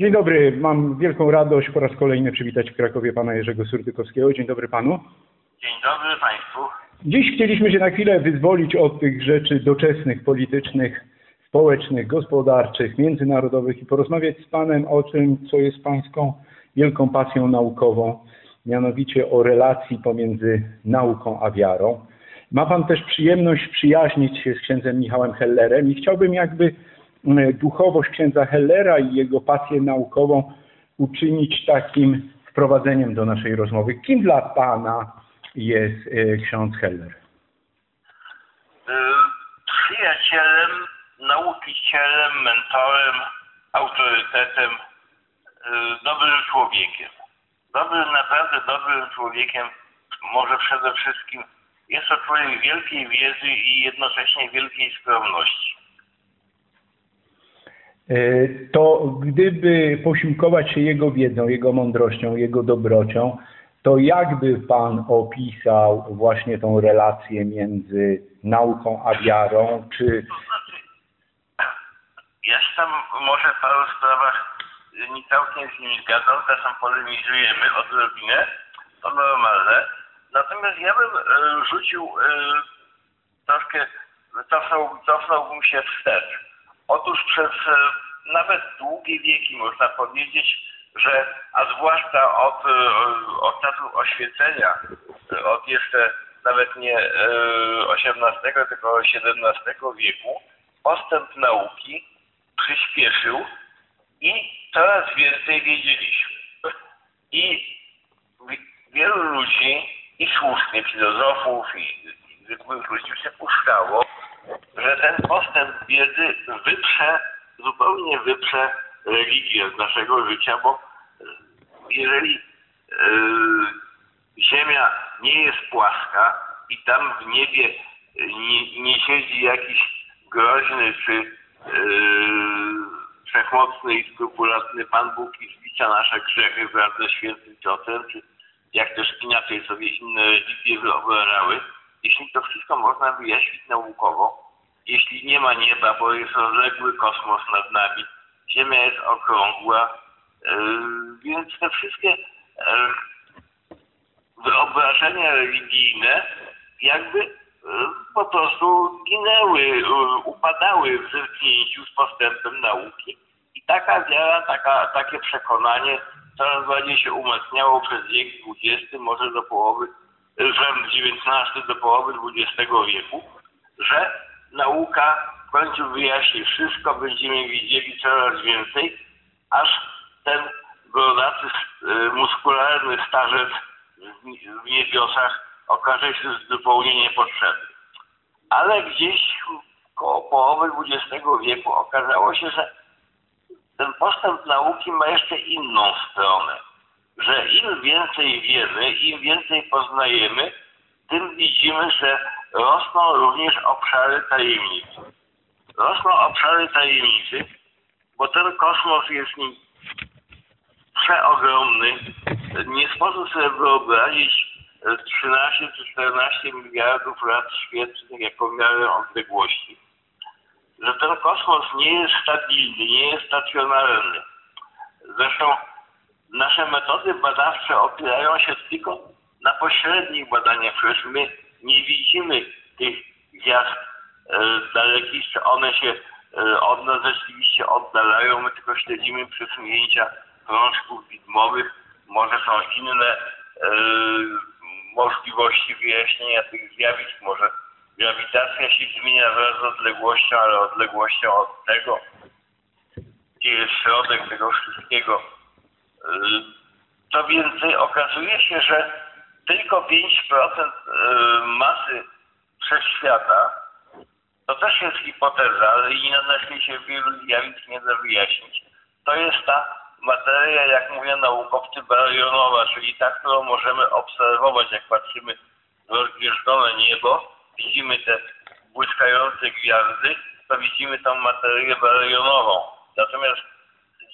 Dzień dobry, mam wielką radość po raz kolejny przywitać w Krakowie pana Jerzego Surdykowskiego. Dzień dobry panu. Dzień dobry Państwu. Dziś chcieliśmy się na chwilę wyzwolić od tych rzeczy doczesnych, politycznych, społecznych, gospodarczych, międzynarodowych i porozmawiać z panem o tym, co jest pańską wielką pasją naukową, mianowicie o relacji pomiędzy nauką a wiarą. Ma pan też przyjemność przyjaźnić się z księdzem Michałem Hellerem i chciałbym jakby duchowość księdza Hellera i jego pasję naukową uczynić takim wprowadzeniem do naszej rozmowy. Kim dla pana jest ksiądz Heller? Przyjacielem, nauczycielem, mentorem, autorytetem, dobrym człowiekiem. Dobrym, naprawdę dobrym człowiekiem, może przede wszystkim jest to człowiek wielkiej wiedzy i jednocześnie wielkiej skromności. To gdyby posiłkować się jego wiedzą, jego mądrością, jego dobrocią, to jakby pan opisał właśnie tą relację między nauką a wiarą, czy... Ja się tam może w paru sprawach nie całkiem z nim zgadzam, czasem polemizujemy odrobinę, to normalne. Natomiast ja bym e, rzucił e, troszkę, cofnął, cofnąłbym się wstecz. Otóż przez e, nawet długie wieki można powiedzieć, że, a zwłaszcza od, od czasu oświecenia, od jeszcze nawet nie XVIII, tylko XVII wieku, postęp nauki przyspieszył i coraz więcej wiedzieliśmy. I wielu ludzi, i słusznie filozofów, i, zwykłych ludzi przypuszczało, że ten postęp wiedzy wyprze, zupełnie wyprze religię z naszego życia, bo jeżeli yy, Ziemia nie jest płaska i tam w niebie nie, nie siedzi jakiś groźny czy yy, wszechmocny i skrupulatny Pan Bóg i zlicza nasze grzechy wraz ze świętym ciosem, czy jak też inaczej sobie inne religie wyobrażały, jeśli to wszystko można wyjaśnić naukowo, jeśli nie ma nieba, bo jest rozległy kosmos nad nami, Ziemia jest okrągła, yy, więc te wszystkie yy, wyobrażenia religijne jakby yy, po prostu ginęły, upadały w zetknięciu z postępem nauki i taka wiara, taka, takie przekonanie coraz bardziej się umacniało przez wiek XX, może do połowy, że XIX do połowy XX wieku, że nauka w końcu wyjaśni wszystko, będziemy widzieli coraz więcej, aż ten brodaty, muskularny starzec w niebiosach okaże się zupełnie niepotrzebny. Ale gdzieś koło połowy XX wieku okazało się, że ten postęp nauki ma jeszcze inną stronę, że im więcej wiemy, im więcej poznajemy, tym widzimy, że rosną również obszary tajemnicy. Rosną obszary tajemnicy, bo ten kosmos jest nim przeogromny. Nie sposób sobie wyobrazić 13 czy 14 miliardów lat świetlnych jako miarę odległości. Że ten kosmos nie jest stabilny, nie jest stacjonarny. Zresztą nasze metody badawcze opierają się tylko na pośrednich badaniach. Przecież my nie widzimy tych gwiazd e, dalekich, czy one się e, od nas rzeczywiście oddalają. My tylko śledzimy przesunięcia krążków widmowych. Może są inne e, możliwości wyjaśnienia tych zjawisk. Może grawitacja się zmienia wraz z odległością, ale odległością od tego, gdzie jest środek tego wszystkiego. Co więcej, okazuje się, że tylko 5% masy wszechświata, to też jest hipoteza, ale i na świecie wielu zjawisk nie da wyjaśnić. To jest ta materia, jak mówią naukowcy, barionowa, czyli ta, którą możemy obserwować, jak patrzymy w rozgwieżdżone niebo, widzimy te błyskające gwiazdy, to widzimy tą materię barionową. Natomiast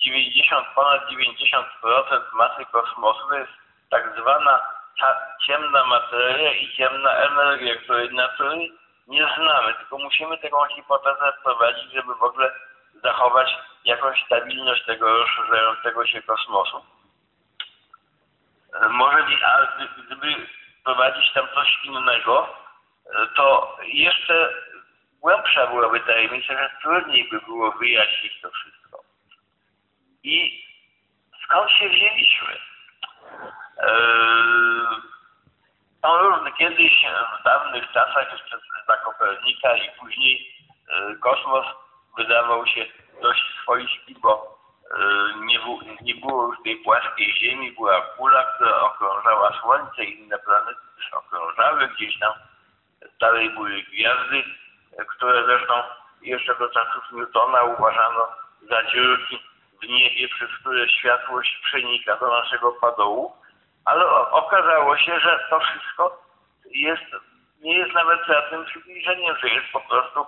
90, ponad 90% masy kosmosu to jest tak zwana ciemna materia i ciemna energia, której natury nie znamy, tylko musimy taką hipotezę wprowadzić, żeby w ogóle zachować jakąś stabilność tego rozszerzającego się kosmosu. Może a gdyby prowadzić tam coś innego, to jeszcze głębsza byłaby tajemnica, że trudniej by było wyjaśnić to wszystko. I skąd się wzięliśmy? No kiedyś w dawnych czasach jeszcze za Kopernika i później kosmos wydawał się dość swoisty, bo nie, nie było już tej płaskiej Ziemi, była kula, która okrążała Słońce, inne planety też okrążały gdzieś tam. Dalej były gwiazdy, które zresztą jeszcze do czasów Newtona uważano za dziurki w niebie, przez które światłość przenika do naszego padołu, ale okazało się, że to wszystko jest, nie jest nawet żadnym przybliżeniem, że jest po prostu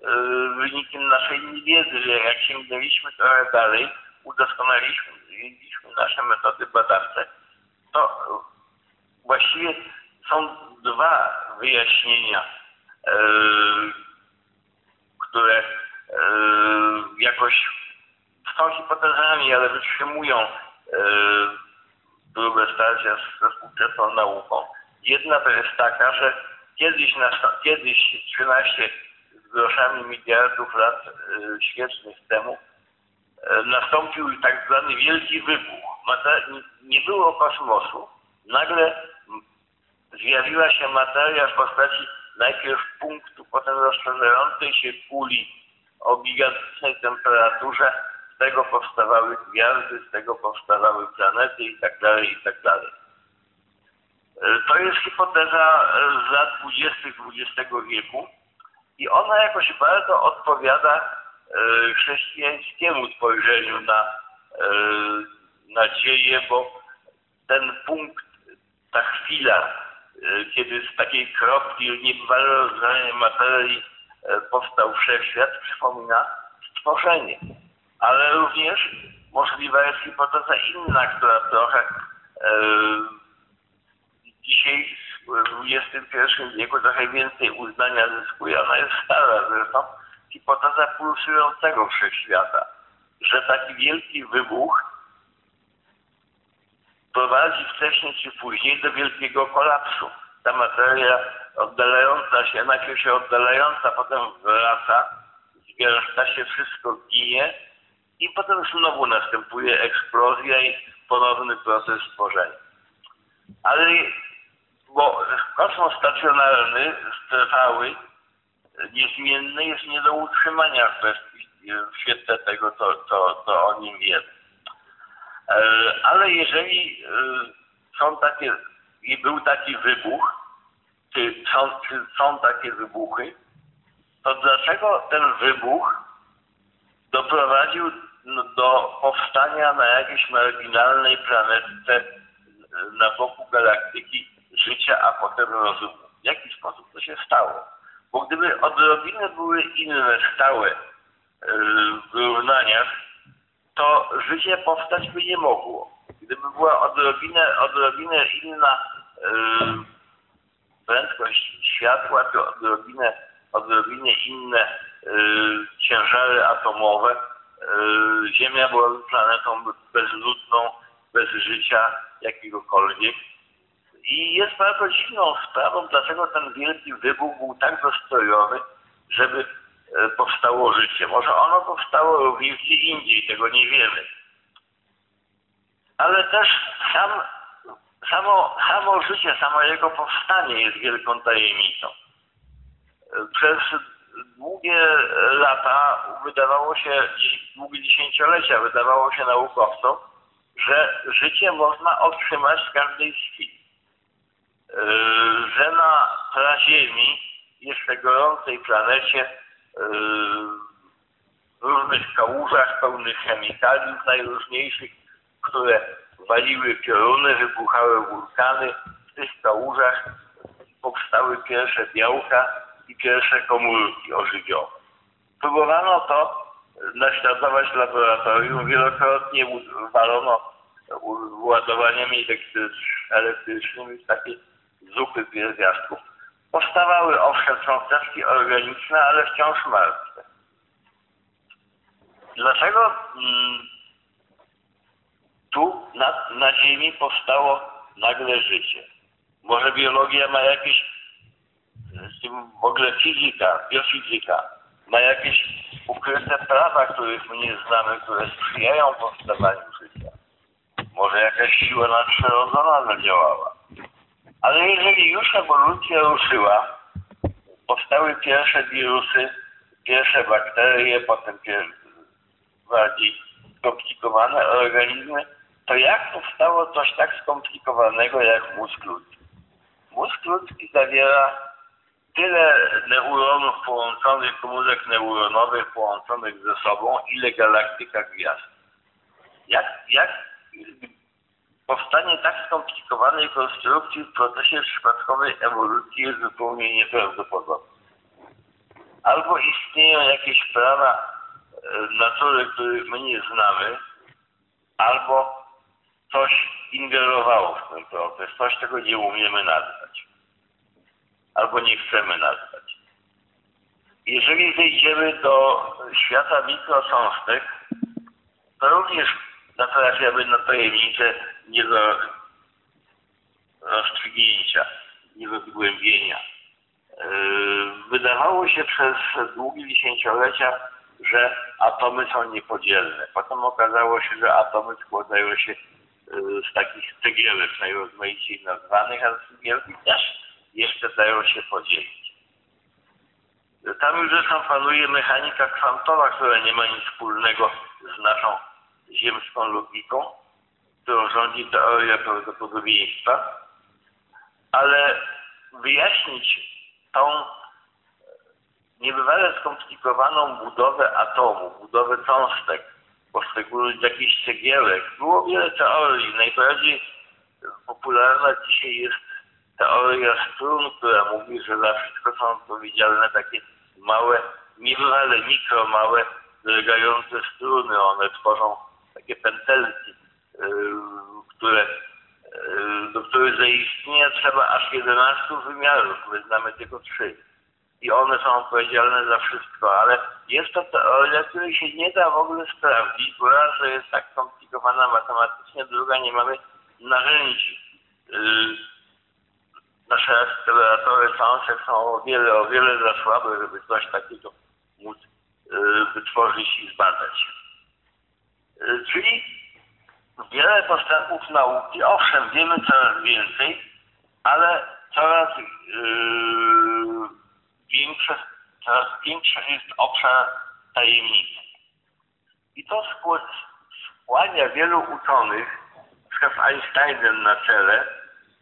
yy, wynikiem naszej niewiedzy, że jak sięgnęliśmy trochę dalej, udoskonaliliśmy nasze metody badawcze, to właściwie są dwa wyjaśnienia, yy, które yy, jakoś są hipotezami, ale wytrzymują próbę starcia ze współczesną nauką. Jedna to jest taka, że kiedyś, kiedyś 13 z groszami miliardów lat świecznych temu nastąpił tak zwany wielki wybuch. Nie było kosmosu. Nagle zjawiła się materia w postaci najpierw punktu, potem rozszerzającej się kuli o gigantycznej temperaturze. Z tego powstawały gwiazdy, z tego powstawały planety i tak dalej, i tak dalej. To jest hipoteza z lat 20. XX wieku i ona jakoś bardzo odpowiada chrześcijańskiemu spojrzeniu na nadzieję, bo ten punkt, ta chwila, kiedy z takiej kropki niebywale materii powstał wszechświat, przypomina stworzenie. Ale również możliwa jest hipoteza inna, która trochę e, dzisiaj w XXI wieku trochę więcej uznania zyskuje. Ona jest stara zresztą. Hipoteza pulsującego wszechświata, że taki wielki wybuch prowadzi wcześniej czy później do wielkiego kolapsu. Ta materia oddalająca się, najpierw się oddalająca, potem wraca, zgęszcza się, wszystko ginie i potem znowu następuje eksplozja i ponowny proces tworzenia. Ale bo kosmos stacjonarny, trwały, niezmienny jest nie do utrzymania w, w świetle tego, co, co, co o nim wiemy. E, ale jeżeli e, są takie, i był taki wybuch, czy są, czy są takie wybuchy, to dlaczego ten wybuch doprowadził do powstania na jakiejś marginalnej planetce e, na boku galaktyki życia, a potem rozumu? W jaki sposób to się stało? Bo gdyby odrobinę były inne stałe w wyrównaniach, to życie powstać by nie mogło. Gdyby była odrobinę, odrobinę inna yy, prędkość światła, to odrobinę, odrobinę inne yy, ciężary atomowe, yy, Ziemia byłaby planetą bezludną, bez życia jakiegokolwiek. I jest bardzo dziwną sprawą, dlaczego ten wielki wybuch był tak dostrojowy, żeby E, powstało życie. Może ono powstało również gdzie indziej, tego nie wiemy. Ale też sam, samo, samo życie, samo jego powstanie jest wielką tajemnicą. Przez długie lata wydawało się, długie dziesięciolecia wydawało się naukowcom, że życie można otrzymać w każdej chwili. E, że na praziemi, jeszcze gorącej planecie, w różnych kałużach pełnych chemikaliów najróżniejszych które waliły pioruny, wybuchały wulkany. W tych kałużach powstały pierwsze białka i pierwsze komórki ożywiowe. Próbowano to naśladować w laboratorium. Wielokrotnie walono ładowaniami elektrycznymi w takie zupy pierwiastków. Powstawały owszem cząsteczki organiczne, ale wciąż martwe. Dlaczego mm, tu na, na Ziemi powstało nagle życie? Może biologia ma jakieś, w ogóle fizyka, biofizyka, ma jakieś ukryte prawa, których my nie znamy, które sprzyjają powstawaniu życia. Może jakaś siła nadprzyrodzona zadziałała. Ale jeżeli już ewolucja ruszyła, powstały pierwsze wirusy, pierwsze bakterie, potem bardziej skomplikowane organizmy, to jak powstało coś tak skomplikowanego jak mózg ludzki? Mózg ludzki zawiera tyle neuronów połączonych, komórek neuronowych połączonych ze sobą, ile galaktyka gwiazd. Jak, jak powstanie tak skomplikowanej konstrukcji w procesie przypadkowej ewolucji jest zupełnie nieprawdopodobne. Albo istnieją jakieś prawa e, natury, których my nie znamy, albo coś ingerowało w ten proces, coś, czego nie umiemy nazwać, albo nie chcemy nazwać. Jeżeli zejdziemy do świata mikrocząstek, to również natrafiamy na tajemnice nie do rozstrzygnięcia, nie do zgłębienia. E, wydawało się przez długie dziesięciolecia, że atomy są niepodzielne. Potem okazało się, że atomy składają się e, z takich cegiełek najrozmaiciej nazwanych, a cegiełki też jeszcze dają się podzielić. Tam już zresztą panuje mechanika kwantowa, która nie ma nic wspólnego z naszą ziemską logiką, którą rządzi teoria prawdopodobieństwa, ale wyjaśnić tą niebywale skomplikowaną budowę atomu, budowę cząstek, poszczególnych jakichś cegiełek. Było wiele teorii. Najbardziej popularna dzisiaj jest teoria strun, która mówi, że za wszystko są odpowiedzialne takie małe, niebywale mikro, małe, drgające struny. One tworzą takie pętelki, y, które, y, do których zaistnienia trzeba aż 11 wymiarów. My znamy tylko trzy. I one są odpowiedzialne za wszystko, ale jest to teoria, której się nie da w ogóle sprawdzić, bo raz, że jest tak skomplikowana matematycznie, druga, nie mamy narzędzi. Y, nasze akceleratory cząstek są o wiele, o wiele za słabe, żeby coś takiego móc wytworzyć i zbadać. Y, czyli wiele postępów nauki, owszem, wiemy coraz więcej, ale coraz yy, większe, coraz większy jest obszar tajemnicy. I to skłania wielu uczonych, z Einsteinem na czele,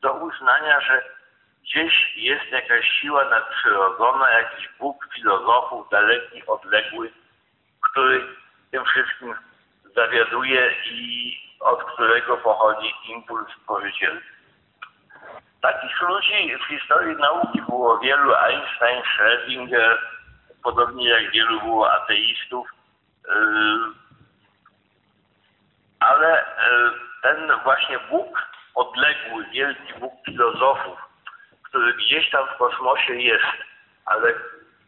do uznania, że gdzieś jest jakaś siła nadprzyrodzona, jakiś Bóg filozofów daleki, odległy, który tym wszystkim zawiaduje i od którego pochodzi impuls pożycielski. Takich ludzi w historii nauki było wielu, Einstein, Schrödinger, podobnie jak wielu było ateistów, yy, ale yy, ten właśnie Bóg, odległy, wielki Bóg filozofów, który gdzieś tam w kosmosie jest, ale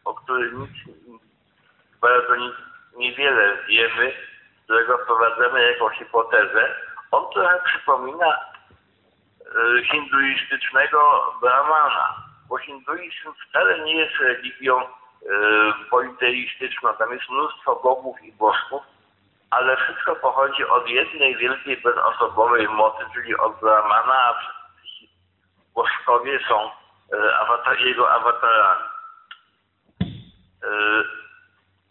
o którym nic, bardzo nic, niewiele wiemy, którego wprowadzamy jako hipotezę, on trochę przypomina e, hinduistycznego Brahmana, bo hinduizm wcale nie jest religią e, politeistyczną, tam jest mnóstwo bogów i bożków, ale wszystko pochodzi od jednej wielkiej bezosobowej mocy, czyli od Brahmana, a bożkowie są e, awatar, jego awatarami.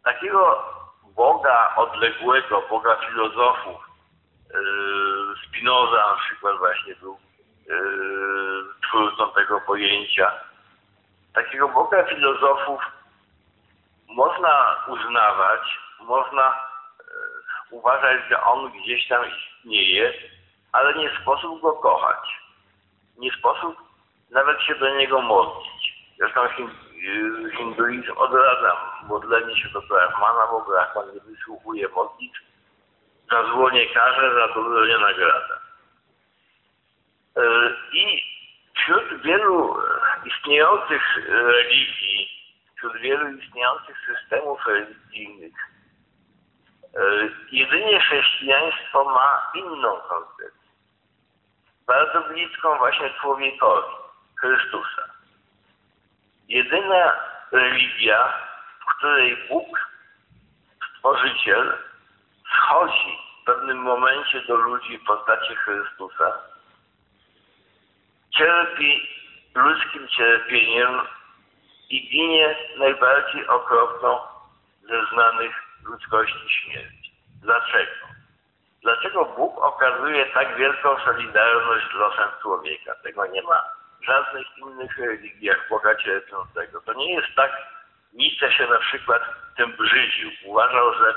Takiego Boga odległego, Boga filozofów. Yy, Spinoza na przykład właśnie był twórcą tego pojęcia. Takiego Boga filozofów można uznawać, można uważać, że on gdzieś tam istnieje, ale nie sposób go kochać. Nie sposób nawet się do niego modlić. Zresztą y, hinduizm odradza modlenie się do Brahmana, bo Brahman nie wysłuchuje modlitw, za zło nie karze, za dobro nie nagradza. Y, I wśród wielu istniejących religii, wśród wielu istniejących systemów religijnych, y, jedynie chrześcijaństwo ma inną koncepcję bardzo bliską właśnie człowiekowi, Chrystusa. Jedyna religia, w której Bóg, Stworzyciel, schodzi w pewnym momencie do ludzi w postaci Chrystusa, cierpi ludzkim cierpieniem i ginie najbardziej okropną ze znanych ludzkości śmierci. Dlaczego? Dlaczego Bóg okazuje tak wielką solidarność z losem człowieka? Tego nie ma w żadnych innych religiach Boga cierpiącego. To nie jest tak, Nietzsche się na przykład tym brzydził. Uważał, że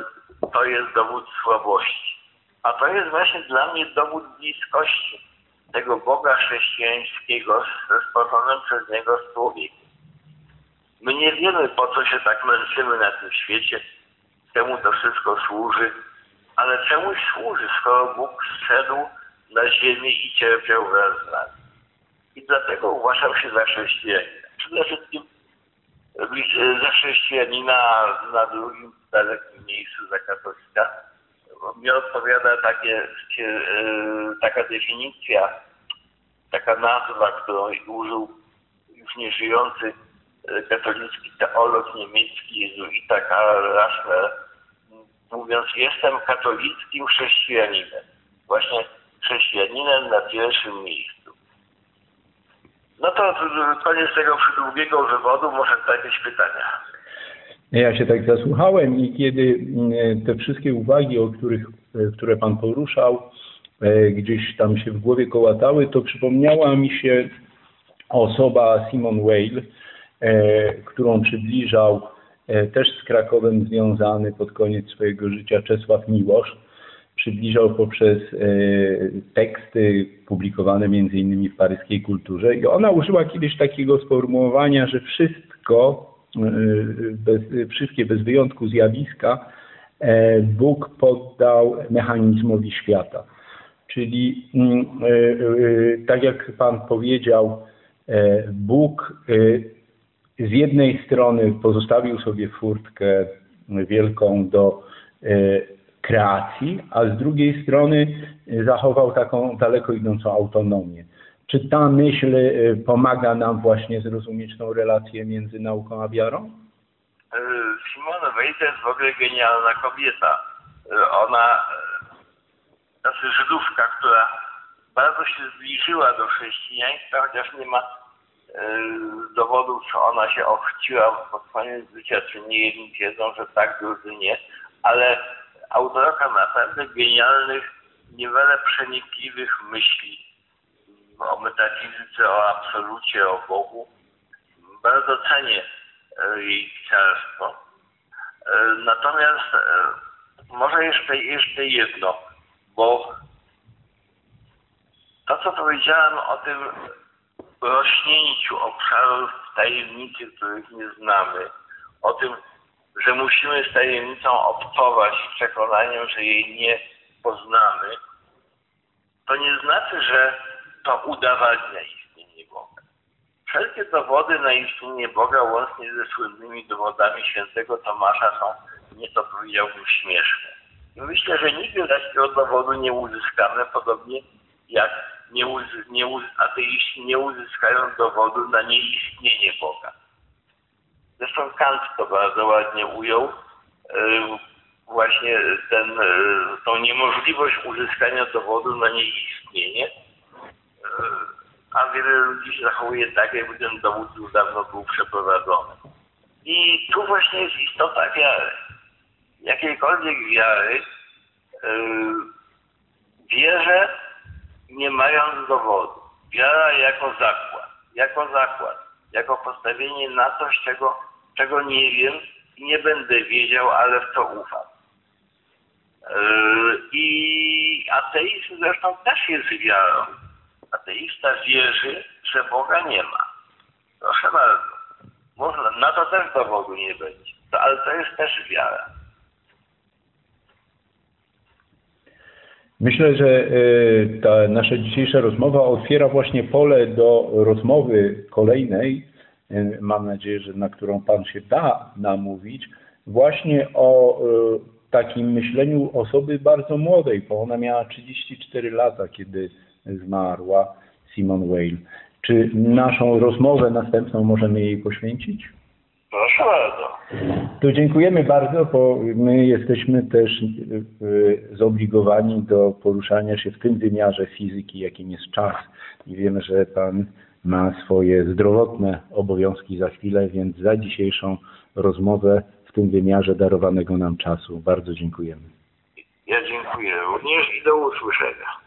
to jest dowód słabości. A to jest właśnie dla mnie dowód bliskości tego Boga chrześcijańskiego ze stworzonym przez Niego człowiekiem. My nie wiemy, po co się tak męczymy na tym świecie, czemu to wszystko służy, ale czemuś służy, skoro Bóg zszedł na ziemię i cierpiał wraz z nami. I dlatego uważam się za chrześcijanina. Przede wszystkim za chrześcijanina na drugim dalekim miejscu za katolika. Mnie odpowiada takie, e, taka definicja, taka nazwa, którą użył już nieżyjący e, katolicki teolog niemiecki jezuita Karl Raschler, mówiąc, jestem katolickim chrześcijaninem. Właśnie chrześcijaninem na pierwszym miejscu. No to koniec tego przydługiego wywodu, może jakieś pytania. Ja się tak zasłuchałem i kiedy mm, te wszystkie uwagi, o których, e, które Pan poruszał, e, gdzieś tam się w głowie kołatały, to przypomniała mi się osoba Simon Weil, e, którą przybliżał też z Krakowem związany pod koniec swojego życia Czesław Miłosz. Przybliżał poprzez e, teksty publikowane innymi w paryskiej kulturze i ona użyła kiedyś takiego sformułowania, że wszystko, e, bez, wszystkie bez wyjątku zjawiska Bóg poddał mechanizmowi świata. Czyli mm, tak jak Pan powiedział, Bóg z jednej strony pozostawił sobie furtkę wielką do e, kreacji, a z drugiej strony zachował taką daleko idącą autonomię. Czy ta myśl e, pomaga nam właśnie zrozumieć tą relację między nauką a wiarą? E, Simona Weil jest w ogóle genialna kobieta. Ona, znaczy Żydówka, która bardzo się zbliżyła do chrześcijaństwa, chociaż nie ma Y, dowodów, czy ona się ochciła pod koniec życia, czy nie jedni wiedzą, że tak, drudzy nie, ale autorka naprawdę genialnych, niewiele przenikliwych myśli o metafizyce, o absolucie, o Bogu. Bardzo cenię y, jej pisarstwo. Y, natomiast może jeszcze, jeszcze jedno, bo to, co powiedziałem o tym rośnięciu obszarów tajemnicy, których nie znamy, o tym, że musimy z tajemnicą obcować z przekonaniem, że jej nie poznamy, to nie znaczy, że to udowadnia istnienie Boga. Wszelkie dowody na istnienie Boga, łącznie ze słynnymi dowodami świętego Tomasza, są, nieco powiedziałbym, śmieszne. I myślę, że nigdy takiego dowodu nie uzyskamy, podobnie jak nie, nie, ateiści nie uzyskają dowodu na nieistnienie Boga. Zresztą Kant to bardzo ładnie ujął, e, właśnie ten, e, tą niemożliwość uzyskania dowodu na nieistnienie, e, a wiele ludzi się zachowuje tak, jakby ten dowód już dawno był przeprowadzony. I tu właśnie jest istota wiary. Jakiejkolwiek wiary wierzę nie mając dowodu. Wiara jako zakład, jako zakład, jako postawienie na coś, czego, czego nie wiem i nie będę wiedział, ale w co ufam. I ateizm zresztą też jest wiarą. Ateista wierzy, że Boga nie ma. Proszę bardzo. Można, na to też dowodu nie będzie. To, ale to jest też wiara. Myślę, że e, ta nasza dzisiejsza rozmowa otwiera właśnie pole do rozmowy kolejnej, e, mam nadzieję, że na którą Pan się da namówić, właśnie o e, takim myśleniu osoby bardzo młodej, bo ona miała 34 lata, kiedy zmarła Simon Weil. Czy naszą rozmowę następną możemy jej poświęcić? Proszę bardzo. To dziękujemy bardzo, bo my jesteśmy też y, zobligowani do poruszania się w tym wymiarze fizyki, jakim jest czas. I wiemy, że Pan ma swoje zdrowotne obowiązki za chwilę, więc za dzisiejszą rozmowę w tym wymiarze darowanego nam czasu bardzo dziękujemy. Ja dziękuję również i do usłyszenia.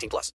18 plus.